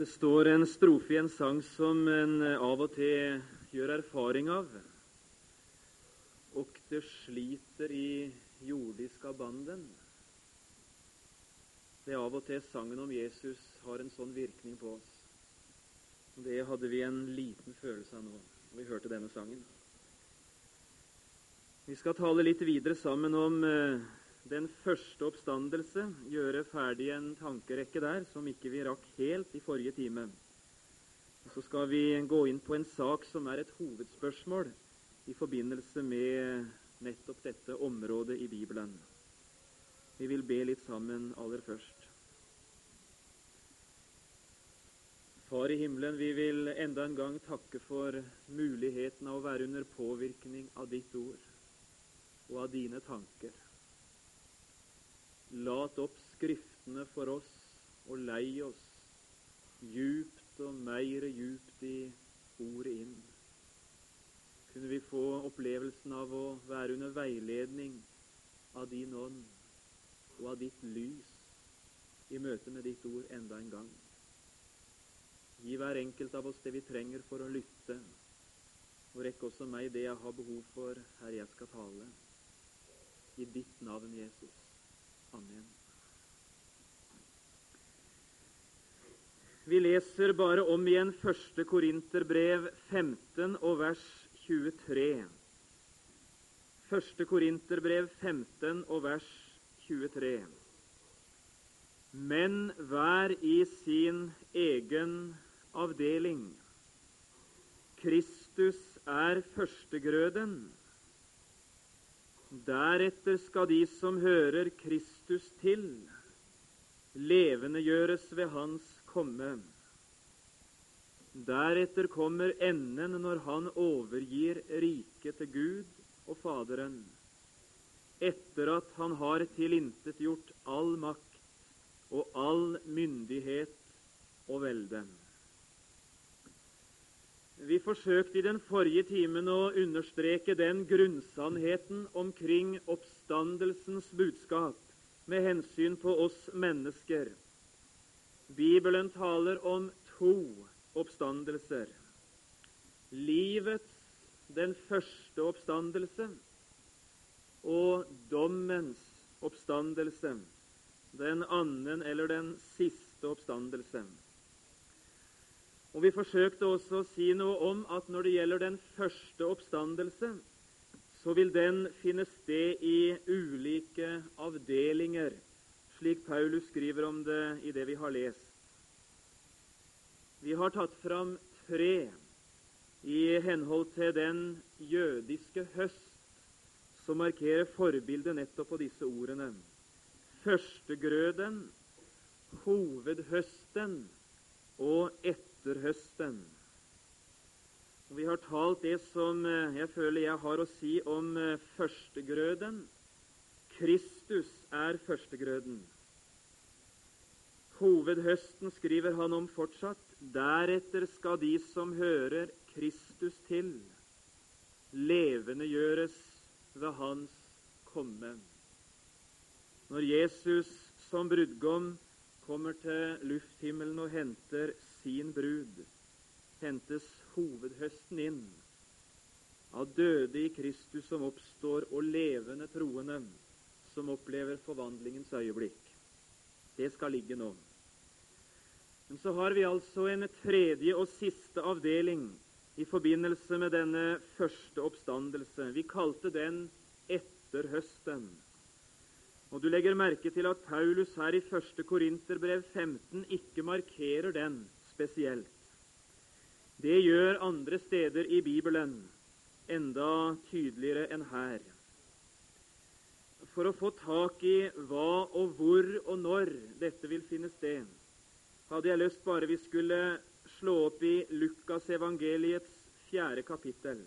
Det står en strofe i en sang som en av og til gjør erfaring av. Og det sliter i jordiska banden. Det er av og til sangen om Jesus har en sånn virkning på oss. Og Det hadde vi en liten følelse av nå når vi hørte denne sangen. Vi skal tale litt videre sammen om eh, den første oppstandelse, gjøre ferdig en tankerekke der som ikke vi rakk helt i forrige time. Og så skal vi gå inn på en sak som er et hovedspørsmål i forbindelse med nettopp dette området i Bibelen. Vi vil be litt sammen aller først. Far i himmelen, vi vil enda en gang takke for muligheten av å være under påvirkning av ditt ord og av dine tanker. Lat opp Skriftene for oss og lei oss djupt og meire djupt i ordet inn. Kunne vi få opplevelsen av å være under veiledning av din ånd og av ditt lys i møte med ditt ord enda en gang. Gi hver enkelt av oss det vi trenger for å lytte, og rekk også meg det jeg har behov for her jeg skal tale. I ditt navn, Jesus. Amen. Vi leser bare om igjen 1. Korinterbrev 15 og vers 23. 1. Korinterbrev 15 og vers 23. Men hver i sin egen avdeling. Kristus er førstegrøden Deretter skal de som hører Kristus til, levendegjøres ved Hans komme. Deretter kommer enden når Han overgir riket til Gud og Faderen, etter at Han har tilintetgjort all makt og all myndighet og velde. Vi forsøkte i den forrige timen å understreke den grunnsannheten omkring oppstandelsens budskap med hensyn på oss mennesker. Bibelen taler om to oppstandelser. Livets, den første oppstandelse, og dommens oppstandelse, den annen eller den siste oppstandelse. Og Vi forsøkte også å si noe om at når det gjelder den første oppstandelse, så vil den finne sted i ulike avdelinger, slik Paulus skriver om det i det vi har lest. Vi har tatt fram tre i henhold til den jødiske høst, som markerer forbildet nettopp på disse ordene. Førstegrøden, hovedhøsten og ettergrøden etter høsten. Og vi har talt det som eh, jeg føler jeg har å si om eh, førstegrøden. Kristus er førstegrøden. Hovedhøsten skriver han om fortsatt. Deretter skal de som hører Kristus til, levendegjøres ved Hans komme. Når Jesus som brudgom kommer til lufthimmelen og henter sin brud, hentes hovedhøsten inn av døde i Kristus som oppstår, og levende troende som opplever forvandlingens øyeblikk. Det skal ligge nå. Men så har vi altså en tredje og siste avdeling i forbindelse med denne første oppstandelse. Vi kalte den etterhøsten. Og Du legger merke til at Paulus her i 1. Korinterbrev 15 ikke markerer den spesielt. Det gjør andre steder i Bibelen enda tydeligere enn her. For å få tak i hva og hvor og når dette vil finne sted, hadde jeg lyst bare vi skulle slå opp i Lukas evangeliets fjerde kapittel.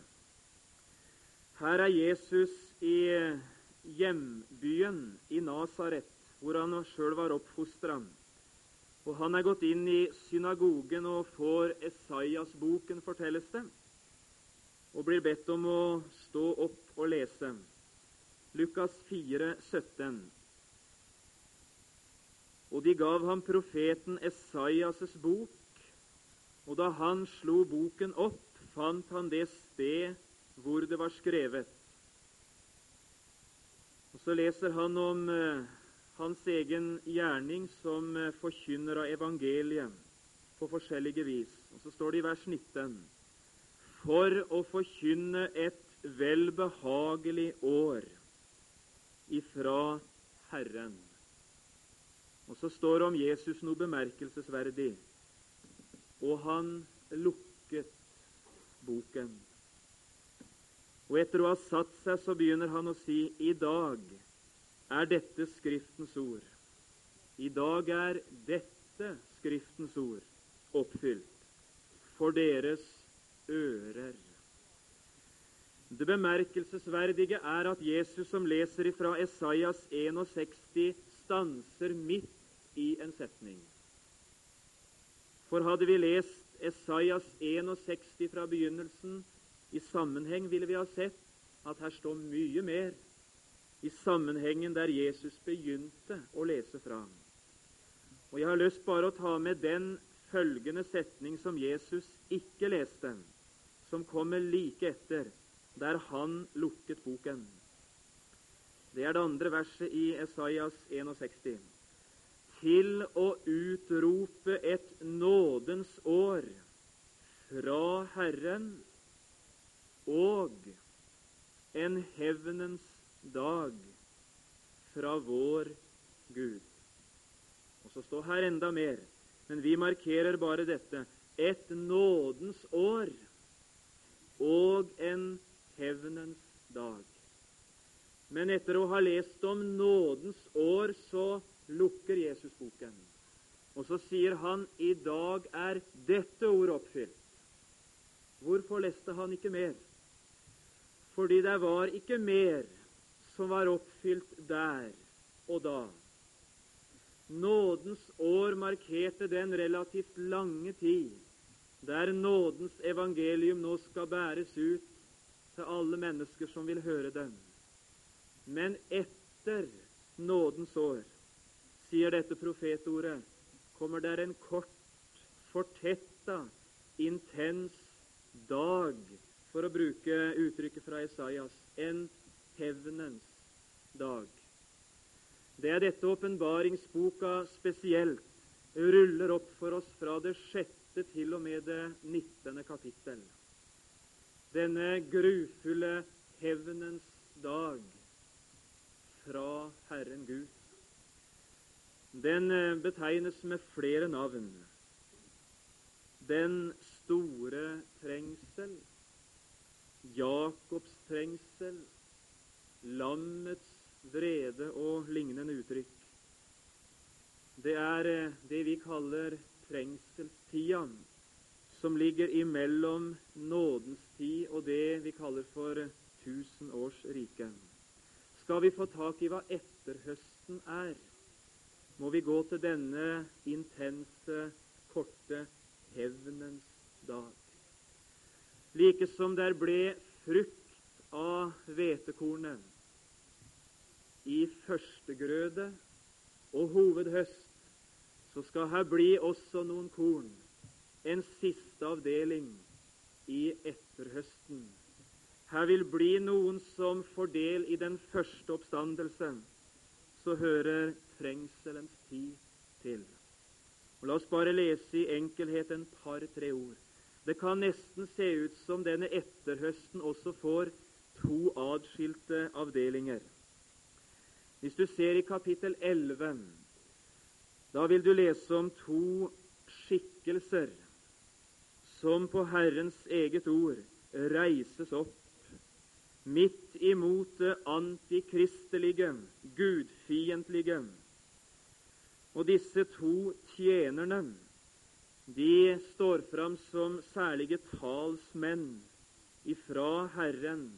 Her er Jesus i hjembyen i Nasaret, hvor han sjøl var oppfostra. Og han er gått inn i synagogen og får Esaias-boken, fortelles det, og blir bedt om å stå opp og lese. Lukas 4, 17. Og de gav ham profeten Esaias' bok, Og da han slo boken opp, fant han det sted hvor det var skrevet. Og Så leser han om eh, hans egen gjerning som eh, forkynner av evangeliet på forskjellige vis. Og Så står det i vers 19.: For å forkynne et velbehagelig år ifra Herren. Og så står det om Jesus noe bemerkelsesverdig. Og han lukket boken. Og etter å ha satt seg, så begynner han å si i dag er dette Skriftens ord. I dag er dette Skriftens ord oppfylt for deres ører. Det bemerkelsesverdige er at Jesus, som leser fra Esaias 61, stanser midt i en setning. For hadde vi lest Esaias 61 fra begynnelsen i sammenheng, ville vi ha sett at her står mye mer i sammenhengen der Jesus begynte å lese fra. Og Jeg har lyst bare å ta med den følgende setning som Jesus ikke leste, som kommer like etter der han lukket boken. Det er det andre verset i Esaias 61. Til å utrope et nådens år fra Herren og en hevnens dag fra vår Gud. Og så står her enda mer, men vi markerer bare dette. Et nådens år og en hevnens dag. Men etter å ha lest om nådens år, så lukker Jesus boken. Og så sier han i dag er dette ord oppfylt. Hvorfor leste han ikke mer? Fordi det var ikke mer som var oppfylt der og da. Nådens år markerte den relativt lange tid der nådens evangelium nå skal bæres ut til alle mennesker som vil høre den. Men etter nådens år, sier dette profetordet, kommer der en kort, fortetta, intens dag, for å bruke uttrykket fra Isaias, en hevnens dag. Det er dette åpenbaringsboka spesielt ruller opp for oss fra det sjette til og med det nittende kapittel denne grufulle hevnens dag fra Herren Gud. Den eh, betegnes med flere navn. Den store trengsel, Jakobs trengsel, lammets vrede og lignende uttrykk. Det er eh, det vi kaller trengselstida som ligger imellom nådens tid og det vi kaller for tusenårsriket. Skal vi få tak i hva etterhøsten er, må vi gå til denne intense, korte hevnens dag. Like som der ble frukt av hvetekornet i førstegrøde og hovedhøst, så skal her bli også noen korn en siste avdeling i etterhøsten. Her vil bli noen som får del i den første oppstandelse. Så hører trengselens tid til. Og La oss bare lese i enkelhet en par-tre ord. Det kan nesten se ut som denne etterhøsten også får to adskilte avdelinger. Hvis du ser i kapittel 11, da vil du lese om to skikkelser som på Herrens eget ord reises opp midt imot det antikristelige, gudfiendtlige. Og disse to tjenerne de står fram som særlige talsmenn ifra Herren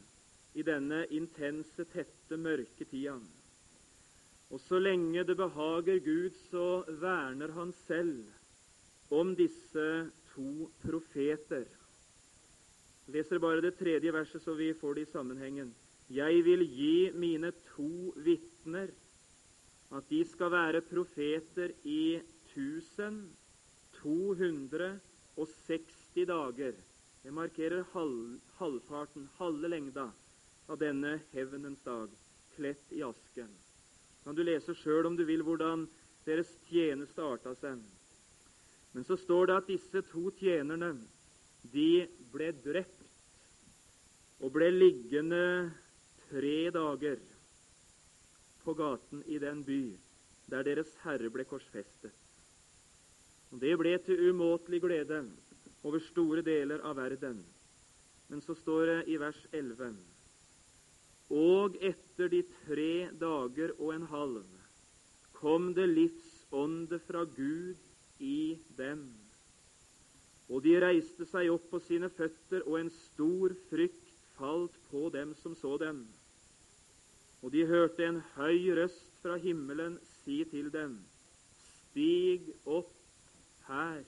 i denne intense, tette, mørke tida. Og så lenge det behager Gud, så verner han selv om disse to profeter. Jeg leser bare det tredje verset, så vi får det i sammenhengen. Jeg vil gi mine to vitner at de skal være profeter i 1000, 200 og 60 dager. Det markerer halv, halvparten, halve lengda, av denne hevnens dag, kledd i asken. Kan du lese sjøl om du vil hvordan deres tjeneste arta seg. Men så står det at disse to tjenerne de ble drept og ble liggende tre dager på gaten i den by der deres Herre ble korsfestet. Og Det ble til umåtelig glede over store deler av verden. Men så står det i vers 11.: Og etter de tre dager og en halv kom det livsånde fra Gud i dem. Og de reiste seg opp på sine føtter, og en stor frykt falt på dem som så dem. Og de hørte en høy røst fra himmelen si til dem, Stig opp her.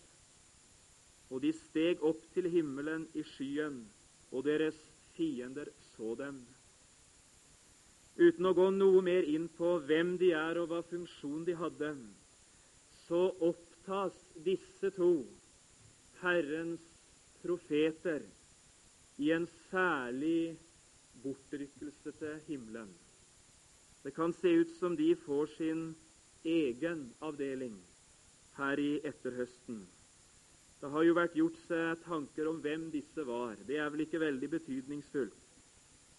Og de steg opp til himmelen i skyen, og deres fiender så dem. Uten å gå noe mer inn på hvem de er og hva funksjon de hadde, så opptas disse to, Herrens profeter, i en særlig bortrykkelse til himmelen. Det kan se ut som de får sin egen avdeling her i etterhøsten. Det har jo vært gjort seg tanker om hvem disse var. Det er vel ikke veldig betydningsfullt.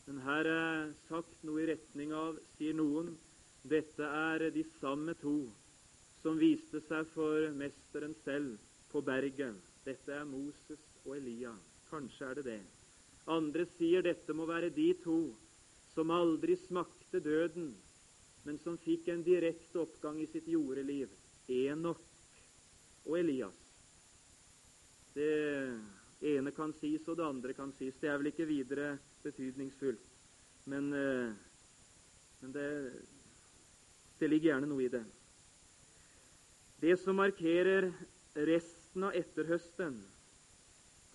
Men her er sagt noe i retning av, sier noen, dette er de samme to som viste seg for mesteren selv på berget. Dette er Moses og Elia. Kanskje er det det. Andre sier dette må være de to som aldri smakte døden, men som fikk en direkte oppgang i sitt jordeliv, Enok og Elias. Det ene kan sies, og det andre kan sies. Det er vel ikke videre betydningsfullt, men, eh, men det, det ligger gjerne noe i det. Det som markerer resten av etterhøsten,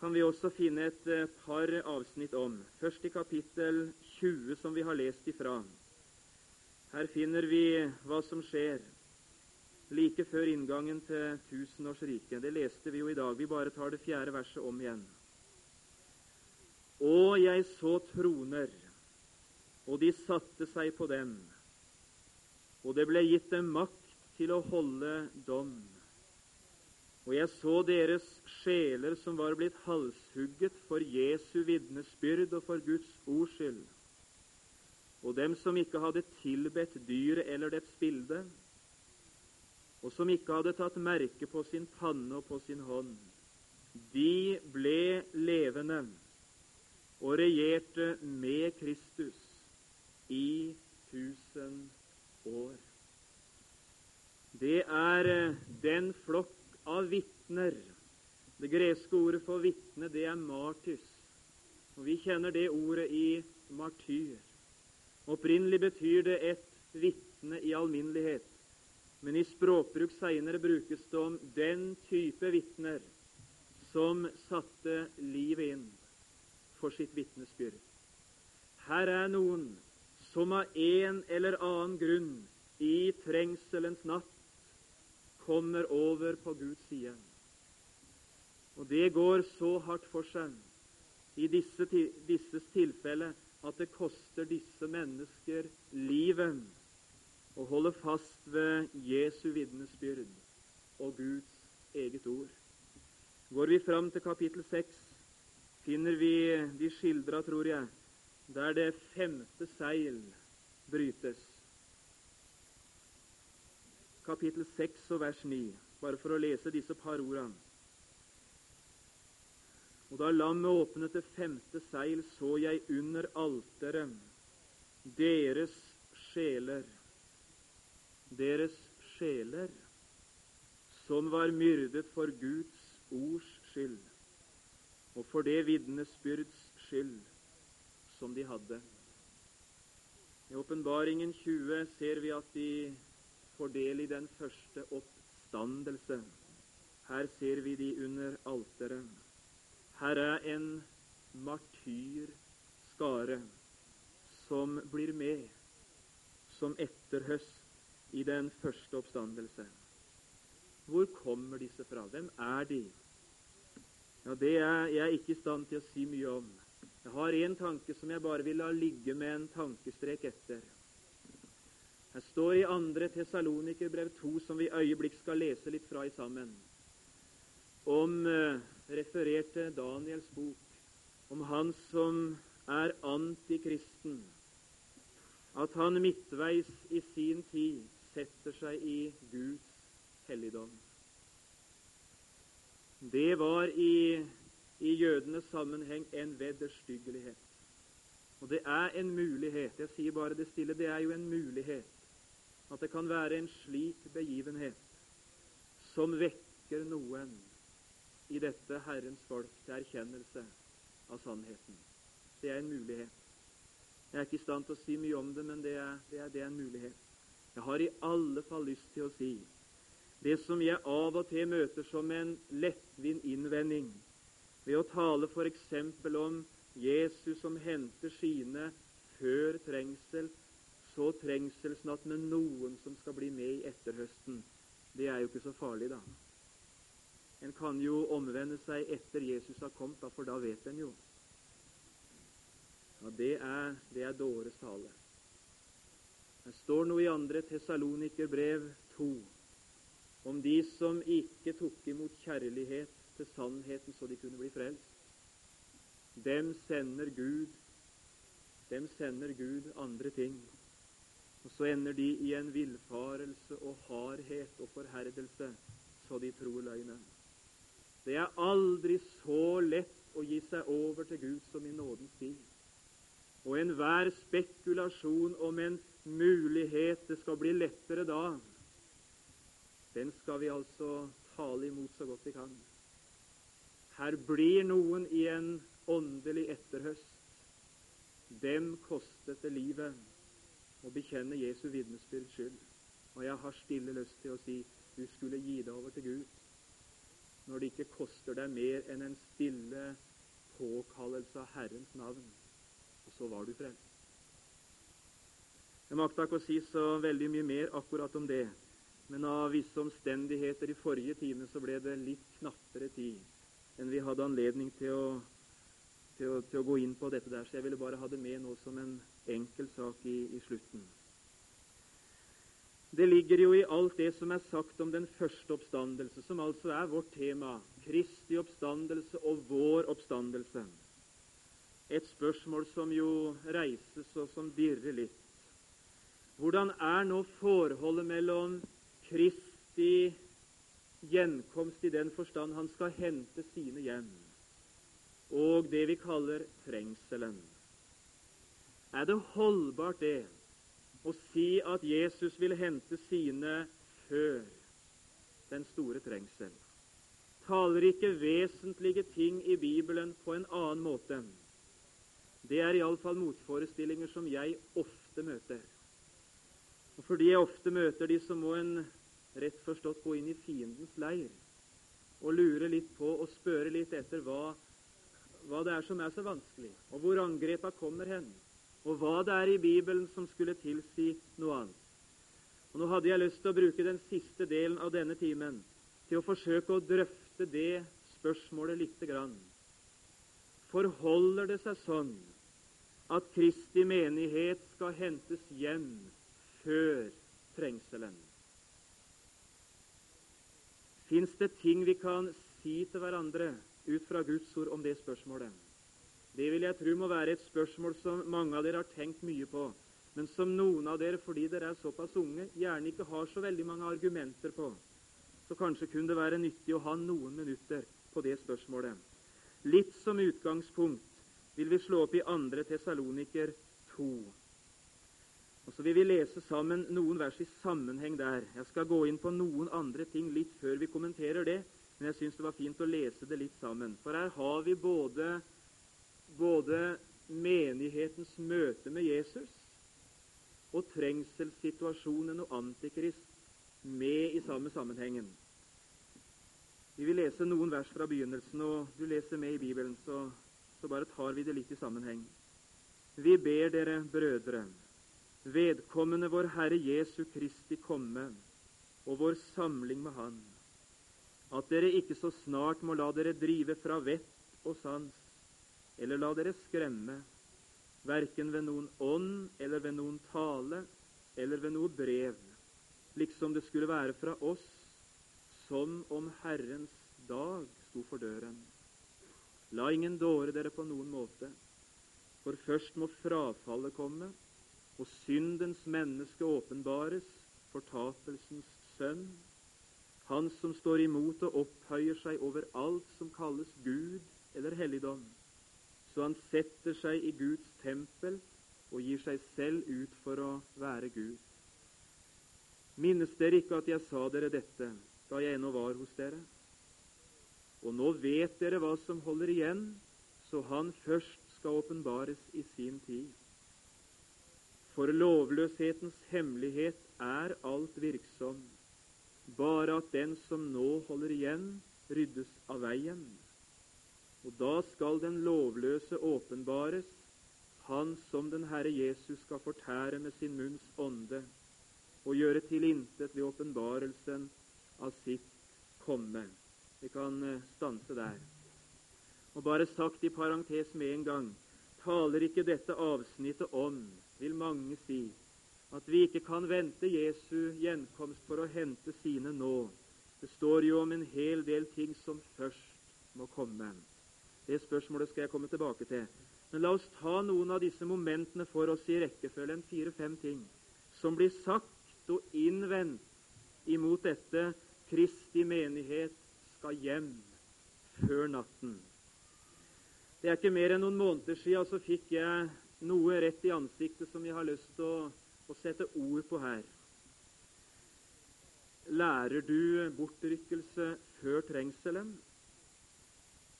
kan vi også finne et eh, par avsnitt om. Først i kapittel 20, som vi har lest ifra. Her finner vi hva som skjer like før inngangen til tusenårsriket. Det leste vi jo i dag. Vi bare tar det fjerde verset om igjen. Og jeg så troner, og de satte seg på dem. Og det ble gitt dem makt til å holde dom. Og jeg så deres sjeler som var blitt halshugget for Jesu vitnesbyrd og for Guds ords skyld, og dem som ikke hadde tilbedt dyret eller dets bilde, og som ikke hadde tatt merke på sin panne og på sin hånd, de ble levende og regjerte med Kristus i tusen år. Det er den flokk av vitner. Det greske ordet for vitne, det er martys. Og Vi kjenner det ordet i martyr. Opprinnelig betyr det et vitne i alminnelighet. Men i språkbruk seinere brukes det om den type vitner som satte livet inn for sitt vitnesbyrd. Her er noen som av en eller annen grunn i trengselens natt kommer over på Guds side. Og det går så hardt for seg i disse, disses tilfelle at det koster disse mennesker livet å holde fast ved Jesu vitnesbyrd og Guds eget ord. Går vi fram til kapittel 6, finner vi de skildra, tror jeg, der det femte seil brytes. Kapittel 6 og vers 9, bare for å lese disse par ordene. Og da lammet åpnet det femte seil, så jeg under alteret deres sjeler, deres sjeler, som var myrdet for Guds ords skyld, og for det vitnesbyrds skyld som de hadde. I Åpenbaringen 20 ser vi at de får del i den første oppstandelse. Her ser vi de under alteret. Her er en martyrskare som blir med som etterhøst i den første oppstandelse. Hvor kommer disse fra? Hvem er de? Ja, Det er jeg ikke i stand til å si mye om. Jeg har én tanke som jeg bare vil la ligge med en tankestrek etter. Her står i andre Tesalonikerbrev 2, som vi i øyeblikk skal lese litt fra i sammen, om eh, refererte Daniels bok, om han som er antikristen, at han midtveis i sin tid setter seg i Guds helligdom. Det var i, i jødenes sammenheng en vederstyggelighet. Og det er en mulighet, jeg sier bare det stille, det er jo en mulighet at det kan være en slik begivenhet som vekker noen i dette Herrens folk til erkjennelse av sannheten. Det er en mulighet. Jeg er ikke i stand til å si mye om det, men det er, det er, det er en mulighet. Jeg har i alle fall lyst til å si det som jeg av og til møter som en lettvint innvending ved å tale f.eks. om Jesus som henter sine før trengsel, så trengselsnatt med noen som skal bli med i etterhøsten. Det er jo ikke så farlig, da. En kan jo omvende seg etter Jesus har kommet, da, for da vet en jo. Ja, Det er, det er dåres tale. Det står noe i andre Tesalonikerbrev 2 om de som ikke tok imot kjærlighet til sannheten så de kunne bli frelst. Dem sender Gud dem sender Gud andre ting. Og så ender de i en villfarelse og hardhet og forherdelse så de tror løgnen. Det er aldri så lett å gi seg over til Gud som i nådens tid. Og enhver spekulasjon om en mulighet det skal bli lettere da, den skal vi altså tale imot så godt vi kan. Her blir noen i en åndelig etterhøst. Dem kostet det livet å bekjenne Jesu vitnesbyrds skyld. Og jeg har stille lyst til å si du skulle gi deg over til Gud når det ikke koster deg mer enn en stille påkallelse av Herrens navn. Og så var du frelst. Jeg makta ikke å si så veldig mye mer akkurat om det. Men av visse omstendigheter i forrige time så ble det litt knappere tid enn vi hadde anledning til å, til å, til å gå inn på dette der. Så jeg ville bare ha det med nå som en enkel sak i, i slutten. Det ligger jo i alt det som er sagt om den første oppstandelse, som altså er vårt tema, Kristi oppstandelse og vår oppstandelse. Et spørsmål som jo reises og som dirrer litt. Hvordan er nå forholdet mellom Kristi gjenkomst i den forstand han skal hente sine hjem, og det vi kaller trengselen. Er det holdbart, det, å si at Jesus vil hente sine før den store trengsel? Taler ikke vesentlige ting i Bibelen på en annen måte? Det er iallfall motforestillinger som jeg ofte møter. Og fordi jeg ofte møter de, så må en rett forstått gå inn i fiendens leir og lure litt på og spørre litt etter hva, hva det er som er så vanskelig, og hvor angrepa kommer hen, og hva det er i Bibelen som skulle tilsi noe annet. Og Nå hadde jeg lyst til å bruke den siste delen av denne timen til å forsøke å drøfte det spørsmålet lite grann. Forholder det seg sånn at Kristi menighet skal hentes hjem før trengselen. Fins det ting vi kan si til hverandre ut fra Guds ord om det spørsmålet? Det vil jeg tro må være et spørsmål som mange av dere har tenkt mye på, men som noen av dere, fordi dere er såpass unge, gjerne ikke har så veldig mange argumenter på. Så kanskje kunne det være nyttig å ha noen minutter på det spørsmålet. Litt som utgangspunkt vil vi slå opp i 2. Tessaloniker 2. Og Så vil vi lese sammen noen vers i sammenheng der. Jeg skal gå inn på noen andre ting litt før vi kommenterer det, men jeg syns det var fint å lese det litt sammen. For her har vi både, både menighetens møte med Jesus og trengselssituasjonen og antikrist med i samme sammenhengen. Vi vil lese noen vers fra begynnelsen, og du leser med i Bibelen, så, så bare tar vi det litt i sammenheng. Vi ber dere, brødre, vedkommende vår Herre Jesu Kristi komme og vår samling med Han, at dere ikke så snart må la dere drive fra vett og sans, eller la dere skremme, verken ved noen ånd eller ved noen tale eller ved noe brev, liksom det skulle være fra oss, som om Herrens dag sto for døren. La ingen dåre dere på noen måte, for først må frafallet komme, og syndens menneske åpenbares, fortapelsens sønn, han som står imot og opphøyer seg over alt som kalles Gud eller helligdom, så han setter seg i Guds tempel og gir seg selv ut for å være Gud. Minnes dere ikke at jeg sa dere dette da jeg ennå var hos dere? Og nå vet dere hva som holder igjen, så han først skal åpenbares i sin tid. For lovløshetens hemmelighet er alt virksom, bare at den som nå holder igjen, ryddes av veien. Og da skal den lovløse åpenbares, han som den Herre Jesus skal fortære med sin munns ånde og gjøre til intet ved åpenbarelsen av sitt komme. Vi kan eh, stanse der. Og bare sagt i parentes med en gang taler ikke dette avsnittet om, vil mange si, at vi ikke kan vente Jesu gjenkomst for å hente sine nå. Det står jo om en hel del ting som først må komme. Det spørsmålet skal jeg komme tilbake til. Men la oss ta noen av disse momentene for oss i rekkefølge, en fire-fem ting, som blir sagt og innvendt imot dette Kristi menighet skal hjem før natten. Det er ikke mer enn noen måneder siden så fikk jeg noe rett i ansiktet som jeg har lyst til å, å sette ord på her. Lærer du bortrykkelse før trengselen?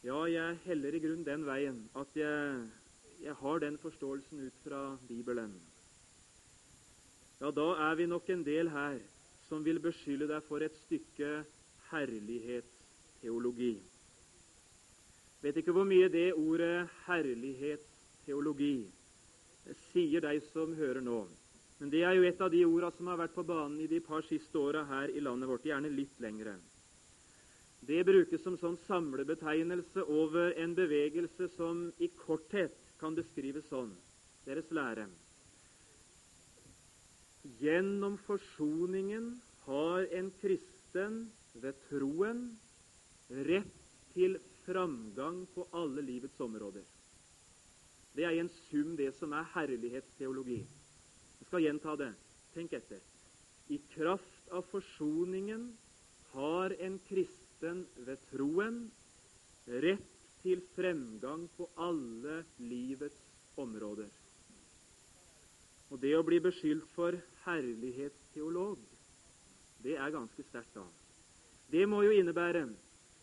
Ja, jeg heller i grunn den veien at jeg jeg har den forståelsen ut fra Bibelen. Ja, da er vi nok en del her som vil beskylde deg for et stykke herlighetsteologi. Vet ikke hvor mye det ordet herlighetsteologi sier de som hører nå. Men det er jo et av de orda som har vært på banen i de par siste åra her i landet vårt, gjerne litt lengre. Det brukes som sånn samlebetegnelse over en bevegelse som i korthet kan beskrives sånn deres lære. Gjennom forsoningen har en kristen ved troen rett til framgang på alle livets områder. Det er i en sum det som er herlighetsteologi. Jeg skal gjenta det. Tenk etter. I kraft av forsoningen har en kristen ved troen rett til fremgang på alle livets områder. Og det å bli beskyldt for herlighetsteolog, det er ganske sterkt, da. Det må jo innebære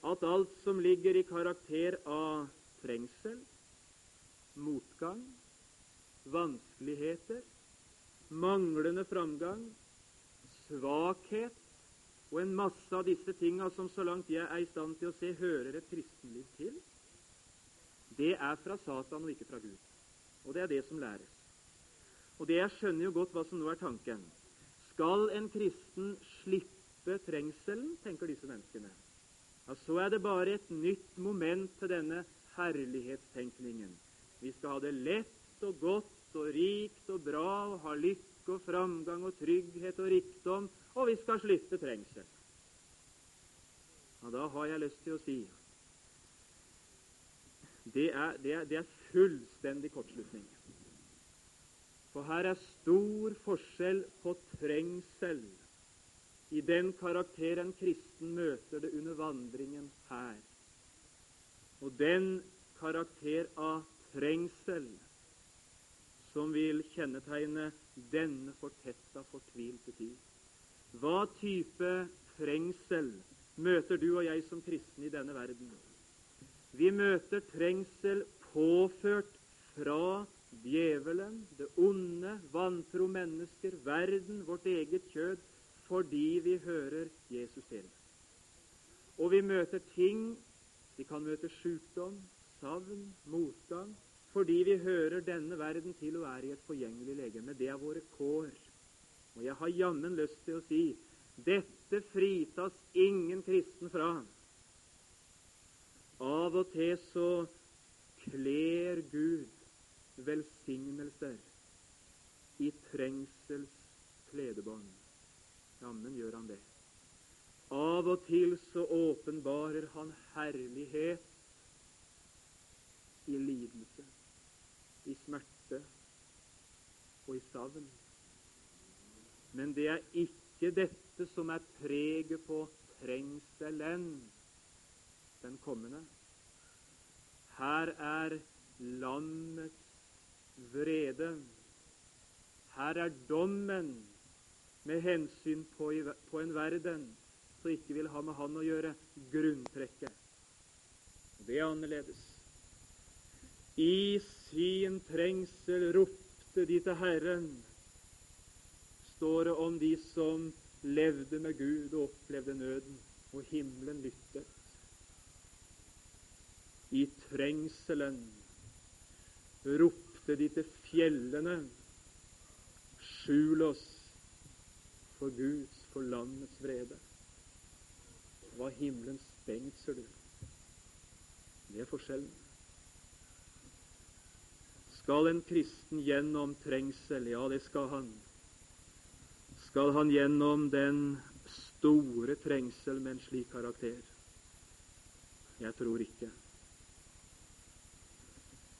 at alt som ligger i karakter av trengsel, motgang, vanskeligheter, manglende framgang, svakhet og en masse av disse tinga som så langt jeg er i stand til å se, hører et kristenliv til, det er fra Satan og ikke fra Gud. Og det er det som læres. Og det Jeg skjønner jo godt hva som nå er tanken. Skal en kristen slippe trengselen, tenker disse menneskene, ja, så er det bare et nytt moment til denne herlighetstenkningen. Vi skal ha det lett og godt og rikt og bra og ha lykke og framgang og trygghet og rikdom, og vi skal slippe trengsel. Og da har jeg lyst til å si det er, det er, det er fullstendig kortslutning. For her er stor forskjell på trengsel i den karakteren kristen møter det under vandringen her, og den karakter av trengsel som vil kjennetegne denne fortetta, fortvilte tid. Hva type trengsel møter du og jeg som kristne i denne verden? Vi møter trengsel påført fra djevelen, det onde, vantro mennesker, verden, vårt eget kjød, fordi vi hører Jesus til. Og vi møter ting Vi kan møte sykdom, savn, motgang, fordi vi hører denne verden til og er i et forgjengelig legeme. Det er våre kår. Og jeg har jammen lyst til å si dette fritas ingen kristen fra. Av og til så kler Gud velsignelser i trengsels kledebånd. Jammen gjør han det. Av og til så åpenbarer han herlighet i lidelse, i smerte og i savn. Men det er ikke dette som er preget på trengselen, den kommende. Her er landets vrede. Her er dommen med hensyn på, en verden som ikke vil ha med han å gjøre, grunntrekket. Det er annerledes. I sin trengsel ropte de til Herren, står det om de som levde med Gud og opplevde nøden, og himmelen lyttet. I trengselen ropte de til fjellene, skjul oss for Guds, for landets vrede. Hva himmelen stengt, ser du. Det er forskjellen. Skal en kristen gjennom trengsel? Ja, det skal han. Skal han gjennom den store trengsel med en slik karakter? Jeg tror ikke.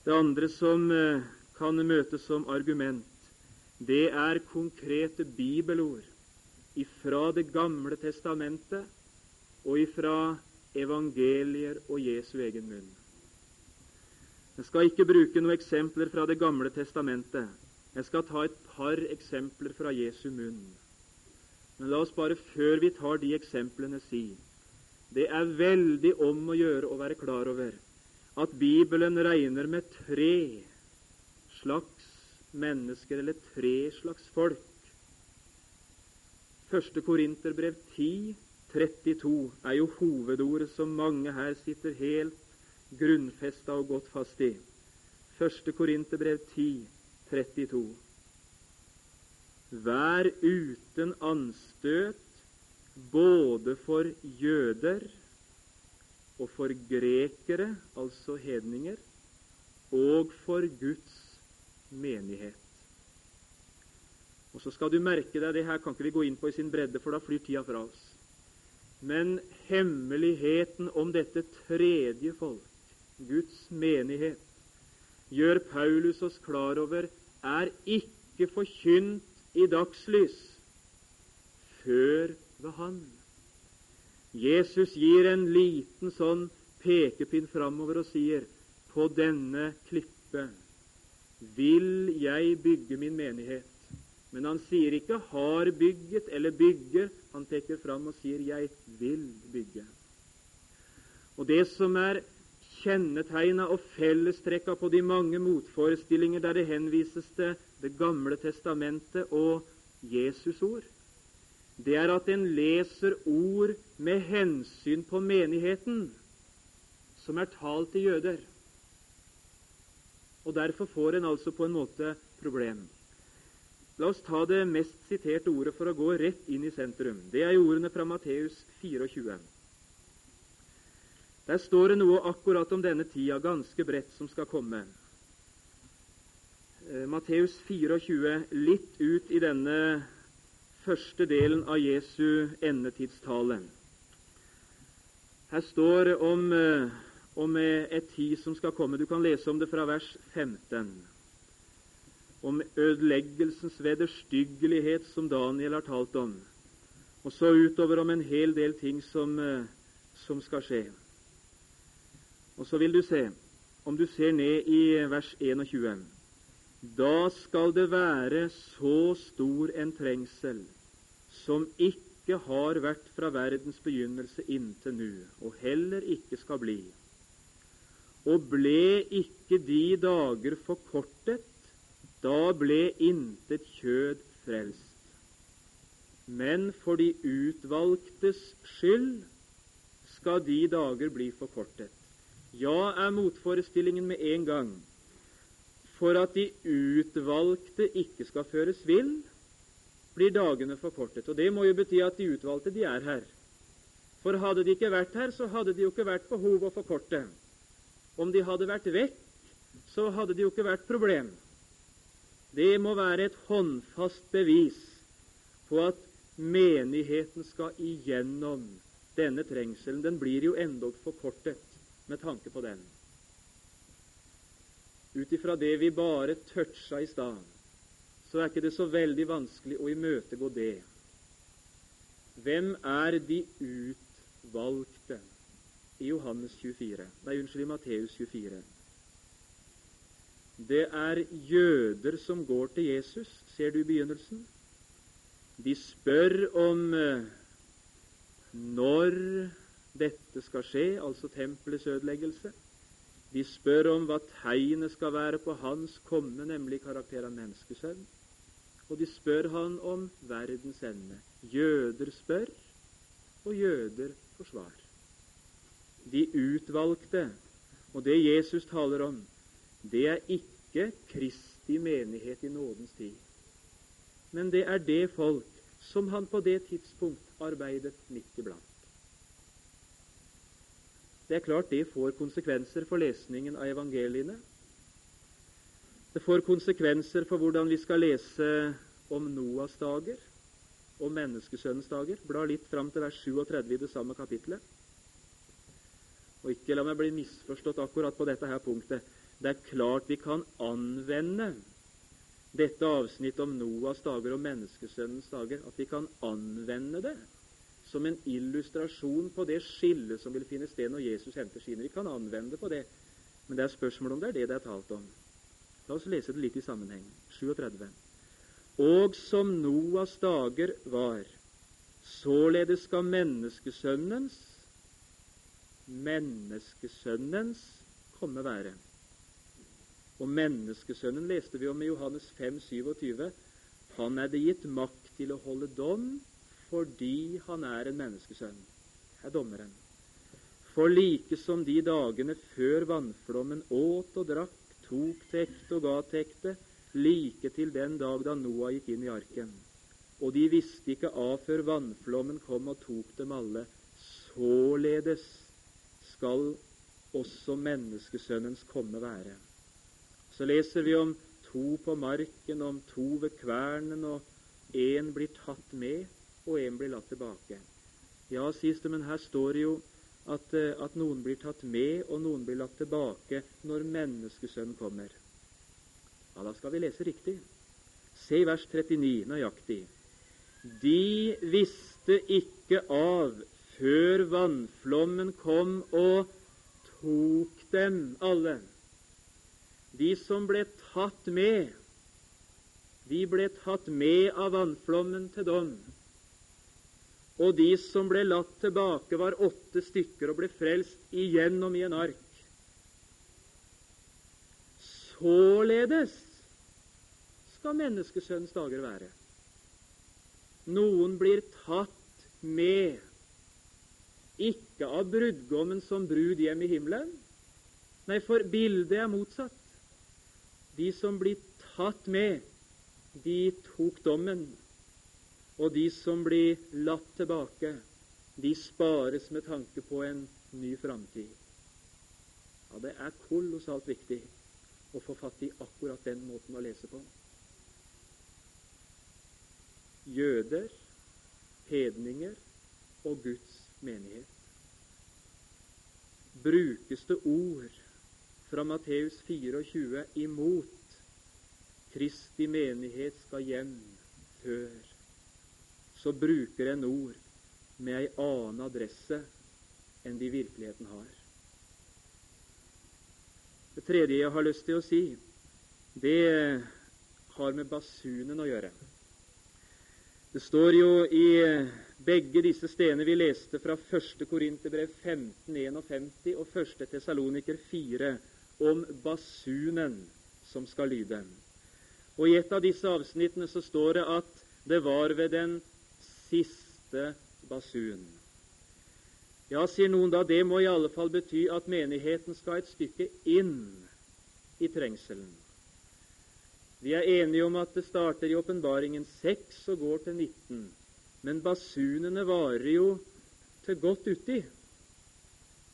Det andre som eh, kan møtes som argument, det er konkrete bibelord ifra Det gamle testamentet og ifra evangelier og Jesu egen munn. Jeg skal ikke bruke noen eksempler fra Det gamle testamentet. Jeg skal ta et par eksempler fra Jesu munn. Men la oss bare, før vi tar de eksemplene, si det er veldig om å gjøre å være klar over at Bibelen regner med tre slags mennesker, eller tre slags folk. Første Korinterbrev 10, 32 er jo hovedordet som mange her sitter helt grunnfesta og gått fast i. 1. Korinterbrev 10, 32. Vær uten anstøt både for jøder og for grekere, altså hedninger, og for Guds menighet. Og så skal du merke deg det her kan ikke vi gå inn på i sin bredde, for da flyr tida fra oss. Men hemmeligheten om dette tredje folk, Guds menighet, gjør Paulus oss klar over er ikke forkynt i dagslys før ved Han. Jesus gir en liten sånn pekepinn framover og sier på denne klippe vil jeg bygge min menighet. Men han sier ikke 'har bygget' eller 'bygger'. Han peker fram og sier 'jeg vil bygge'. Og Det som er kjennetegna og fellestrekka på de mange motforestillinger der det henvises til Det gamle testamentet og Jesus ord, det er at en leser ord med hensyn på menigheten, som er talt til jøder. Og Derfor får en altså på en måte problem. La oss ta det mest siterte ordet for å gå rett inn i sentrum. Det er ordene fra Matteus 24. Der står det noe akkurat om denne tida, ganske bredt, som skal komme. Eh, Matteus 24, litt ut i denne første delen av Jesu endetidstale. Her står det om, eh, om et tid som skal komme. Du kan lese om det fra vers 15 om ødeleggelsens vederstyggelighet, som Daniel har talt om, og så utover om en hel del ting som, eh, som skal skje. Og så vil du se, om du ser ned i vers 21 Da skal det være så stor en trengsel som ikke har vært fra verdens begynnelse inntil nå, og heller ikke skal bli. Og ble ikke de dager forkortet, da ble intet kjød frelst. Men for de utvalgtes skyld skal de dager bli forkortet. Ja, er motforestillingen med en gang. For at de utvalgte ikke skal føres vill, blir dagene forkortet. Og Det må jo bety at de utvalgte, de er her. For hadde de ikke vært her, så hadde det jo ikke vært behov å forkorte. Om de hadde vært vekk, så hadde det jo ikke vært problem. Det må være et håndfast bevis på at menigheten skal igjennom denne trengselen. Den blir jo endog forkortet med tanke på den. Ut ifra det vi bare toucha i stad, så er ikke det så veldig vanskelig å imøtegå det. Hvem er de utvalgte i Johannes 24? Nei, unnskyld, i Matteus 24. Det er jøder som går til Jesus, ser du i begynnelsen. De spør om eh, når dette skal skje, altså tempelets ødeleggelse. De spør om hva tegnet skal være på hans komme, nemlig karakter av menneskesønn. Og de spør han om verdens ende. Jøder spør, og jøder forsvarer. De utvalgte, og det Jesus taler om, det er ikke Kristi menighet i nådens tid. Men det er det folk som han på det tidspunkt arbeidet midt iblant. Det er klart det får konsekvenser for lesningen av evangeliene. Det får konsekvenser for hvordan vi skal lese om Noas dager om menneskesønnens dager. Bla litt fram til vers 37 i det samme kapitlet. Og ikke la meg bli misforstått akkurat på dette her punktet. Det er klart vi kan anvende dette avsnittet om Noas dager og menneskesønnens dager, at vi kan anvende det som en illustrasjon på det skillet som vil finne sted når Jesus henter sine. Vi kan anvende på det, men det er spørsmål om det er det det er talt om. La oss lese det litt i sammenheng. 37. Og som Noas dager var, således skal menneskesønnens menneskesønnens komme være. Og menneskesønnen leste vi om i Johannes 5, 27. Han er det gitt makt til å holde dom fordi han er en menneskesønn. Er dommeren. For like som de dagene før vannflommen åt og drakk, tok til ekte og ga til ekte, like til den dag da Noah gikk inn i arken. Og de visste ikke av før vannflommen kom og tok dem alle. Således skal også menneskesønnens komme være. Så leser vi om to på marken, om to ved kvernen, og én blir tatt med, og en blir latt tilbake. Ja, sies det, men her står det jo at, eh, at noen blir tatt med, og noen blir latt tilbake når menneskesønnen kommer. Ja, da skal vi lese riktig. Se i vers 39 nøyaktig. De visste ikke av før vannflommen kom og tok dem alle. De som ble tatt med, de ble tatt med av vannflommen til dom. Og de som ble latt tilbake, var åtte stykker og ble frelst igjennom i en ark. Således skal menneskesønnens dager være. Noen blir tatt med, ikke av brudgommen som brud hjem i himmelen. Nei, for bildet er motsatt. De som blir tatt med, de tok dommen. Og de som blir latt tilbake, de spares med tanke på en ny framtid. Ja, det er kolossalt viktig å få fatt i akkurat den måten å lese på. Jøder, hedninger og Guds menighet. Brukes det ord fra Matteus 24 imot Kristi menighet skal hjem før, så bruker en ord med ei annen adresse enn de virkeligheten har. Det tredje jeg har lyst til å si, det har med basunen å gjøre. Det står jo i begge disse stedene vi leste fra 1. Korinterbrev 1551 og 1. Tessaloniker 4 om basunen som skal lyde. Og I et av disse avsnittene så står det at det var ved den siste basun. Ja, sier noen da, det må i alle fall bety at menigheten skal et stykke inn i trengselen. Vi er enige om at det starter i åpenbaringen 6 og går til 19. Men basunene varer jo til godt uti.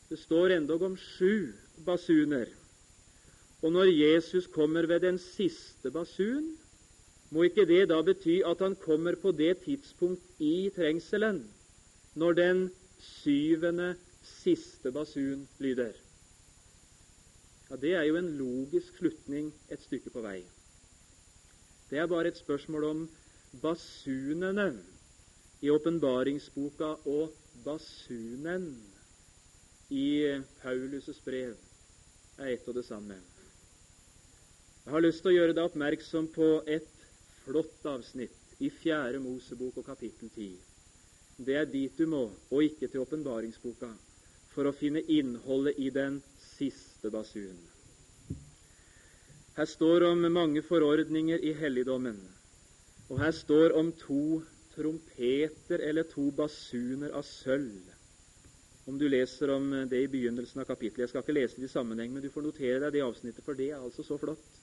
Det står endog om sju basuner. Og når Jesus kommer ved den siste basun, må ikke det da bety at han kommer på det tidspunkt i trengselen når den syvende, siste basun lyder? Ja, Det er jo en logisk slutning et stykke på vei. Det er bare et spørsmål om basunene i åpenbaringsboka og basunen i Paulus' brev er ett og det samme. Jeg har lyst til å gjøre deg oppmerksom på et flott avsnitt i Fjerde Mosebok og kapittel 10. Det er dit du må, og ikke til åpenbaringsboka, for å finne innholdet i den siste basunen. Her står om mange forordninger i helligdommen, og her står om to trompeter eller to basuner av sølv. Om du leser om det i begynnelsen av kapittelet. Jeg skal ikke lese det i sammenheng, men du får notere deg det avsnittet, for det er altså så flott.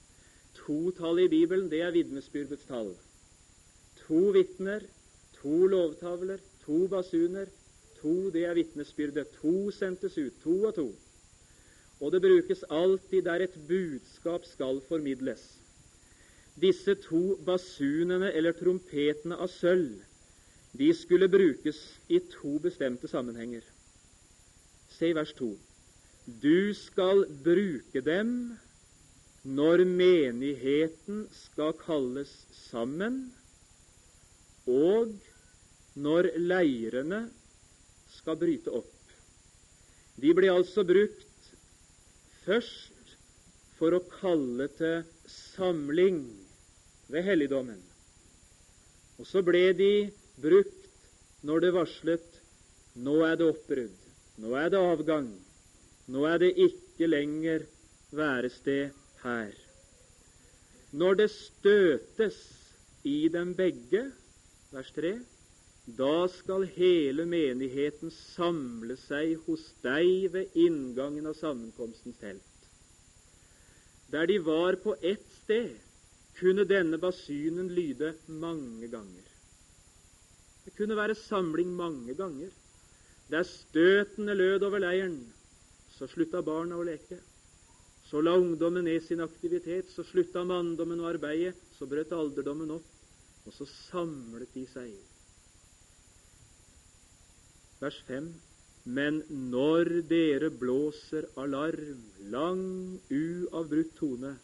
To tall i Bibelen, det er vitnesbyrdets tall. To vitner, to lovtavler, to basuner. To, det er vitnesbyrdet. To sendtes ut, to og to. Og det brukes alltid der et budskap skal formidles. Disse to basunene, eller trompetene av sølv, de skulle brukes i to bestemte sammenhenger. Se i vers 2. Du skal bruke dem når menigheten skal kalles sammen, og når leirene skal bryte opp. De ble altså brukt først for å kalle til samling ved helligdommen. Og så ble de brukt når det varslet nå er det oppbrudd. Nå er det avgang. Nå er det ikke lenger værested her. Når det støtes i dem begge, vers 3, da skal hele menigheten samle seg hos deg ved inngangen av sammenkomstens telt. Der de var på ett sted, kunne denne basynen lyde mange ganger. Det kunne være samling mange ganger. Der støtene lød over leiren, så slutta barna å leke. Så la ungdommen ned sin aktivitet, så slutta manndommen å arbeide, så brøt alderdommen opp, og så samlet de seg. Vers 5. Men når dere blåser alarm, lang, uavbrutt tone,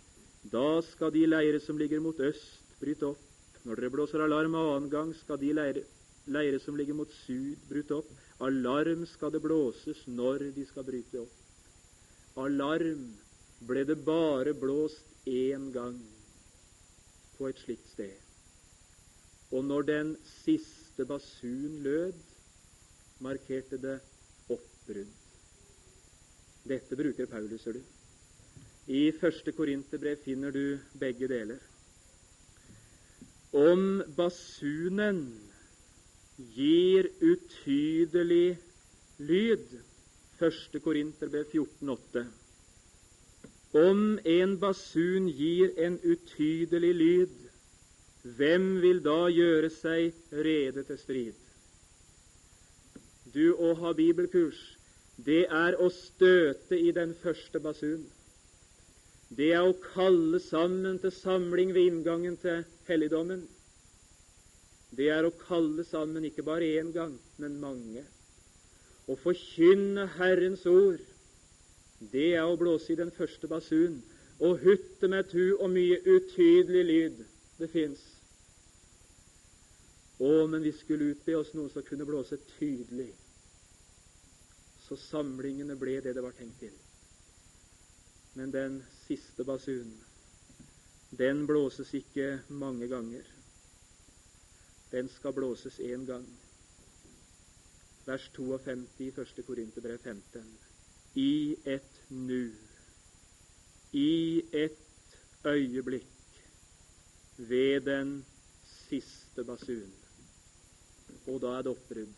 da skal de leire som ligger mot øst, bryte opp. Når dere blåser alarm annen gang, skal de leire, leire som ligger mot syd, bryte opp. Alarm skal det blåses når de skal bryte opp. Alarm ble det bare blåst én gang på et slikt sted. Og når den siste basun lød, markerte det oppbrudd. Dette bruker Paulus, ser du. I første Korinterbrev finner du begge deler. Om basunen gir utydelig lyd. 1. Korinterbrev 14,8. Om en basun gir en utydelig lyd, hvem vil da gjøre seg rede til strid? Du å ha bibelkurs, det er å støte i den første basun. Det er å kalle sammen til samling ved inngangen til helligdommen det er å kalle sammen ikke bare én gang, men mange. Å forkynne Herrens ord, det er å blåse i den første basun og hutte med tu og mye utydelig lyd det fins. Å, men vi skulle utbe oss noen som kunne blåse tydelig, så samlingene ble det det var tenkt til. Men den siste basunen, den blåses ikke mange ganger den skal blåses én gang. Vers 52 i 1. Korinterbrev 15. I et nu, i et øyeblikk, ved den siste basun. Og da er det oppbrudd.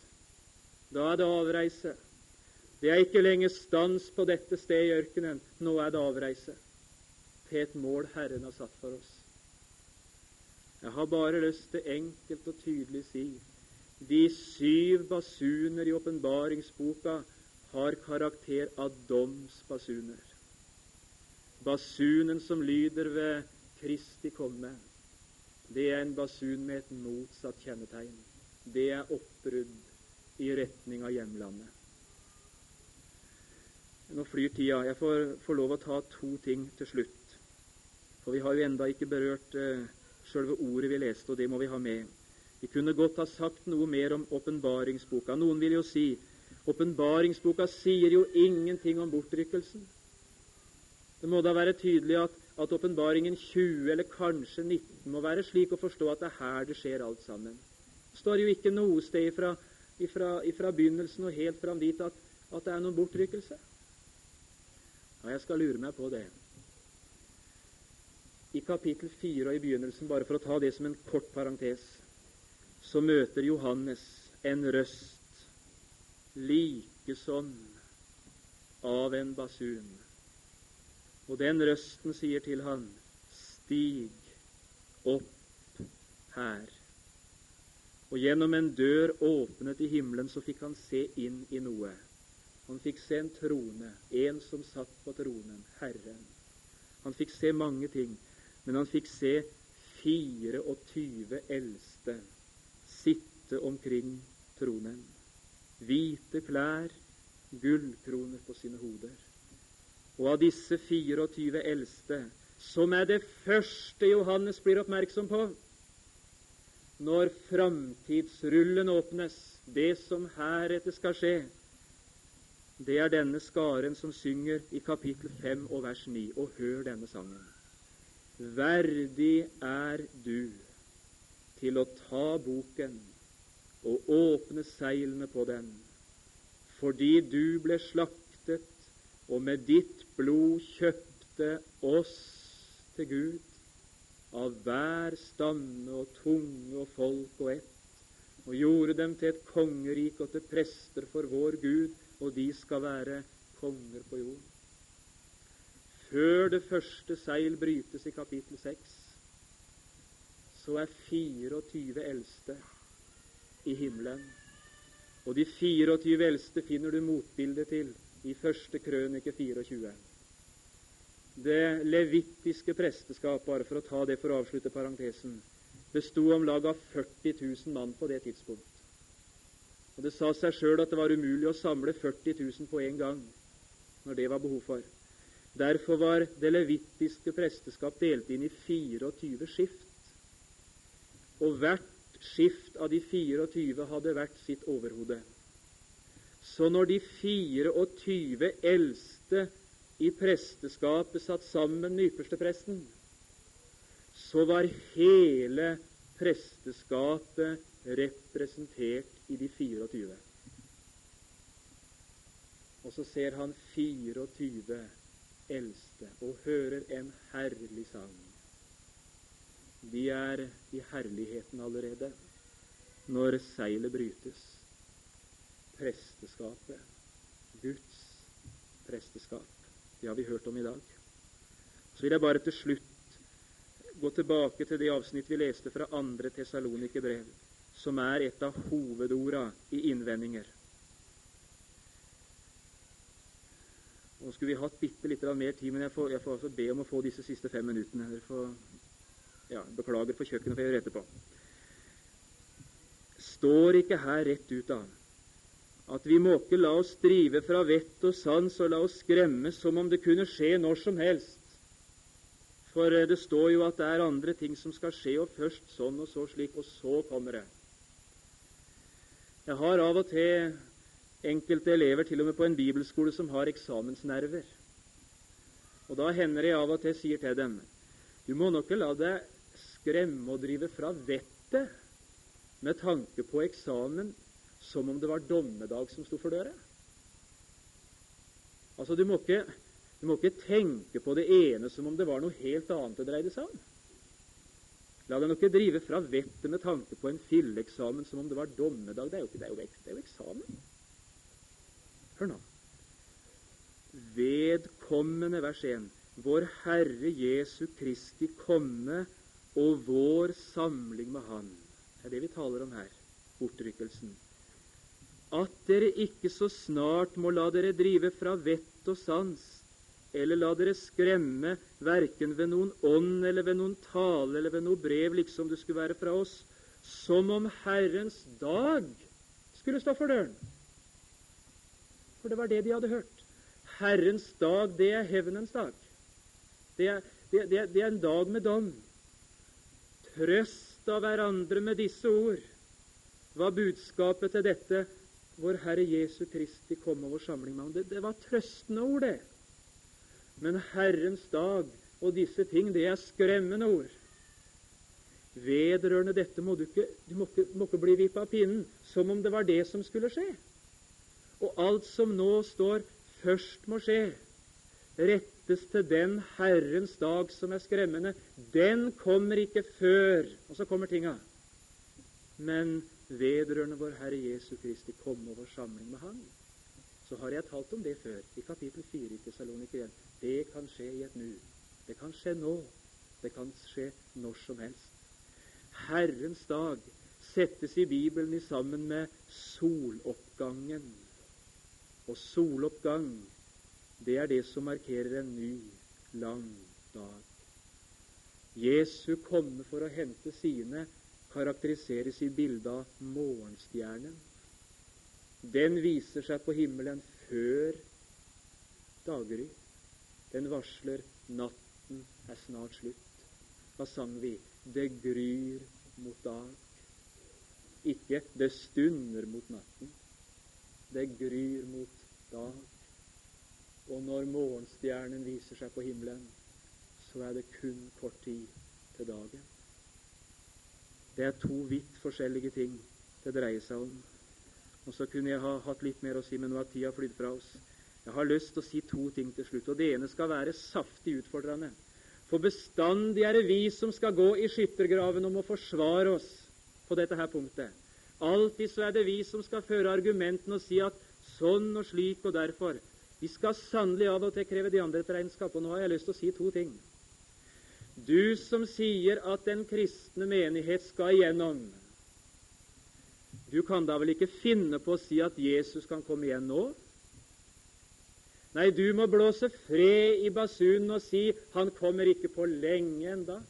Da er det avreise. Det er ikke lenger stans på dette sted i ørkenen. Nå er det avreise til et mål Herren har satt for oss. Jeg har bare lyst til enkelt og tydelig si De syv basuner i åpenbaringsboka har karakter av domsbasuner. Basunen som lyder ved Kristi komme, det er en basun med et motsatt kjennetegn. Det er oppbrudd i retning av hjemlandet. Nå flyr tida. Jeg får, får lov å ta to ting til slutt. For vi har jo enda ikke berørt eh, selve ordet vi leste, og det må vi ha med. Vi kunne godt ha sagt noe mer om åpenbaringsboka. Noen vil jo si åpenbaringsboka sier jo ingenting om bortrykkelsen. Det må da være tydelig at at åpenbaringen 20 eller kanskje 19 må være slik å forstå at det er her det skjer alt sammen. Det står jo ikke noe sted ifra, ifra, ifra begynnelsen og helt fram dit at, at, det er noen bortrykkelse. Ja, jeg skal lure meg på det. I kapittel 4 og i begynnelsen, bare for å ta det som en kort parentes, så møter Johannes en røst like sånn av en basun. Og den røsten sier til han, Stig opp her. Og gjennom en dør åpnet i himmelen så fikk han se inn i noe. Han fikk se en trone, en som satt på tronen, Herren. Han fikk se mange ting, men han fikk se 24 eldste sitte omkring tronen. Hvite klær, gullkroner på sine hoder. Og av disse 24 eldste, som er det første Johannes blir oppmerksom på når framtidsrullen åpnes, det som heretter skal skje, det er denne skaren som synger i kapittel 5 og vers 9. Og hør denne sangen. Verdig er du til å ta boken og åpne seilene på den, fordi du ble slaktet og med ditt blod kjøpte oss til Gud av hver stamme og tunge og folk og ett, og gjorde dem til et kongerike og til prester for vår Gud, og de skal være konger på jorden. Før det første seil brytes i kapittel 6, så er 24 eldste i himmelen. Og de 24 eldste finner du motbildet til i første krønike 24. Det levittiske presteskapet, bare for å ta det for å avslutte parentesen, besto om lag av 40 000 mann på det tidspunkt. Og Det sa seg sjøl at det var umulig å samle 40 000 på en gang når det var behov for. Derfor var det levittiske presteskap delt inn i 24 skift. Og hvert skift av de 24 hadde vært sitt overhode. Så når de 24 eldste i presteskapet satt sammen med ypperstepresten, så var hele presteskapet representert i de 24. Og så ser han 24 eldste og hører en herlig sang. De er i herligheten allerede når seilet brytes presteskapet. Guds presteskap. Det har vi hørt om i dag. Så vil jeg bare til slutt gå tilbake til det avsnitt vi leste fra andre Tessalonikerbrev, som er et av hovedorda i innvendinger. Nå skulle vi hatt bitte litt mer tid, men jeg får, jeg får altså be om å få disse siste fem minuttene. Dere får, ja, beklager for kjøkkenet, for jeg gjøre etterpå. Står ikke her rett ut av at vi må ikke la oss drive fra vett og sans og la oss skremme som om det kunne skje når som helst. For eh, det står jo at det er andre ting som skal skje, og først sånn og så slik, og så kommer det. Jeg har av og til enkelte elever til og med på en bibelskole som har eksamensnerver. Og Da hender jeg av og til sier til dem du må nok ikke la deg skremme og drive fra vettet med tanke på eksamen som om det var dommedag som sto for døra. Altså, du må, ikke, du må ikke tenke på det ene som om det var noe helt annet det dreide seg om. La deg ikke drive fra vettet med tanke på en filleeksamen som om det var dommedag. Det er jo, ikke, det er jo, det er jo eksamen. Hør nå. Vedkommende, vers 1, vår Herre Jesu Kristi komme og vår samling med Han. Det er det vi taler om her bortrykkelsen. At dere ikke så snart må la dere drive fra vett og sans, eller la dere skremme verken ved noen ånd eller ved noen tale eller ved noe brev, liksom det skulle være fra oss, som om Herrens dag skulle stå for døren. For det var det de hadde hørt. Herrens dag, det er hevnens dag. Det er, det, det, det er en dag med dom. Trøst av hverandre med disse ord var budskapet til dette vår Herre Jesu Kristi komme over samling med ham. Det, det var trøstende ord, det. Men Herrens dag og disse ting, det er skremmende ord. Vedrørende dette må du ikke, du må ikke, må ikke bli vippet av pinnen som om det var det som skulle skje. Og alt som nå står først må skje, rettes til den Herrens dag som er skremmende. Den kommer ikke før Og så kommer tinga. Men vedrørende vår Herre Jesu Kristi komme og vår samling med Han, så har jeg talt om det før, i kapittel 4 i Tessaloniker 1. Det kan skje i et nu. Det kan skje nå. Det kan skje når som helst. Herrens dag settes i Bibelen i sammen med soloppgangen. Og soloppgang, det er det som markerer en ny, lang dag. Jesu komme for å hente sine karakteriseres i bildet av morgenstjernen. Den viser seg på himmelen før daggry. Den varsler natten er snart slutt. Hva sang vi? Det gryr mot dag. Ikke det stunder mot natten. Det gryr mot dag. Og når morgenstjernen viser seg på himmelen, så er det kun kort tid til dagen. Det er to vidt forskjellige ting det dreier seg om. Og så kunne jeg ha hatt litt mer å si, men nå har tida flydd fra oss. Jeg har lyst til å si to ting til slutt, og det ene skal være saftig utfordrende. For bestandig er det vi som skal gå i skyttergraven om å forsvare oss på dette her punktet. Alltid så er det vi som skal føre argumentene og si at sånn og slik og derfor. Vi skal sannelig av og til kreve de andre et regnskap. Og nå har jeg lyst til å si to ting. Du som sier at den kristne menighet skal igjennom, du kan da vel ikke finne på å si at Jesus kan komme igjen nå? Nei, du må blåse fred i basunen og si 'Han kommer ikke på lenge enda'.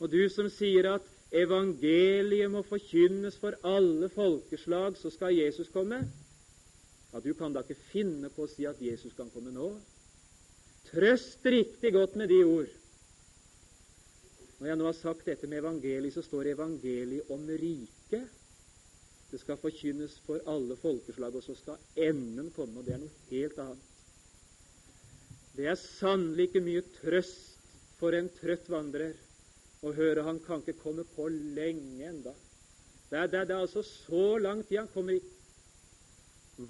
Og du som sier at evangeliet må forkynnes for alle folkeslag, så skal Jesus komme. Ja, Du kan da ikke finne på å si at Jesus kan komme nå? Trøst riktig godt med de ord. Når jeg nå har sagt dette med evangeliet, så står evangeliet om riket. Det skal forkynnes for alle folkeslag, og så skal enden komme. og Det er noe helt annet. Det er sannelig ikke mye trøst for en trøtt vandrer å høre han kan ikke komme på lenge enda. Det er, det, er, det er altså så lang tid han kommer ikke.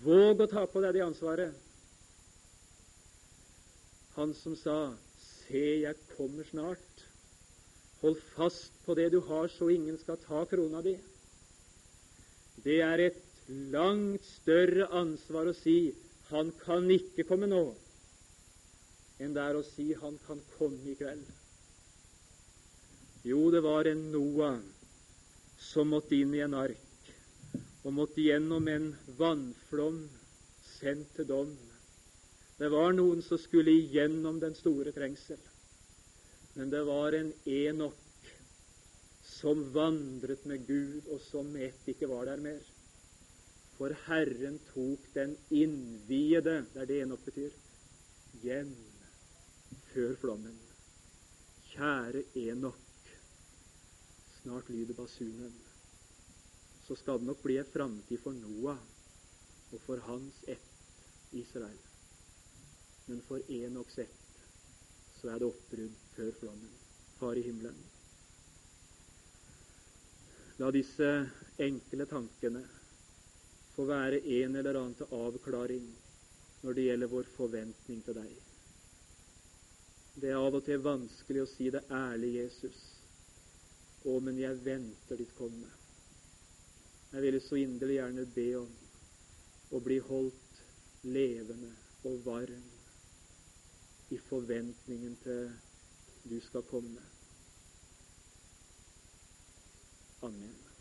Våg å ta på deg det ansvaret. Han som sa 'Se, jeg kommer snart'. Hold fast på det du har, så ingen skal ta krona di. Det er et langt større ansvar å si 'Han kan ikke komme nå', enn det er å si 'Han kan komme i kveld'. Jo, det var en Noah som måtte inn i en ark og måtte gjennom en vannflom sendt til dom. Det var noen som skulle igjennom den store trengsel. Men det var en Enok som vandret med Gud, og som ett ikke var der mer. For Herren tok den innviede, det er det Enok betyr, hjem før flommen. Kjære Enok, snart lyder basunen. Så skal det nok bli en framtid for Noah og for hans ett Israel. Men for Enoks ett så er det oppbrudd før flommen. Far i himmelen. La disse enkle tankene få være en eller annen til avklaring når det gjelder vår forventning til deg. Det er av og til vanskelig å si det ærlig, Jesus. Å, men jeg venter ditt komme. Jeg ville så inderlig gjerne be om å bli holdt levende og varm i forventningen til du skal komme. Amen.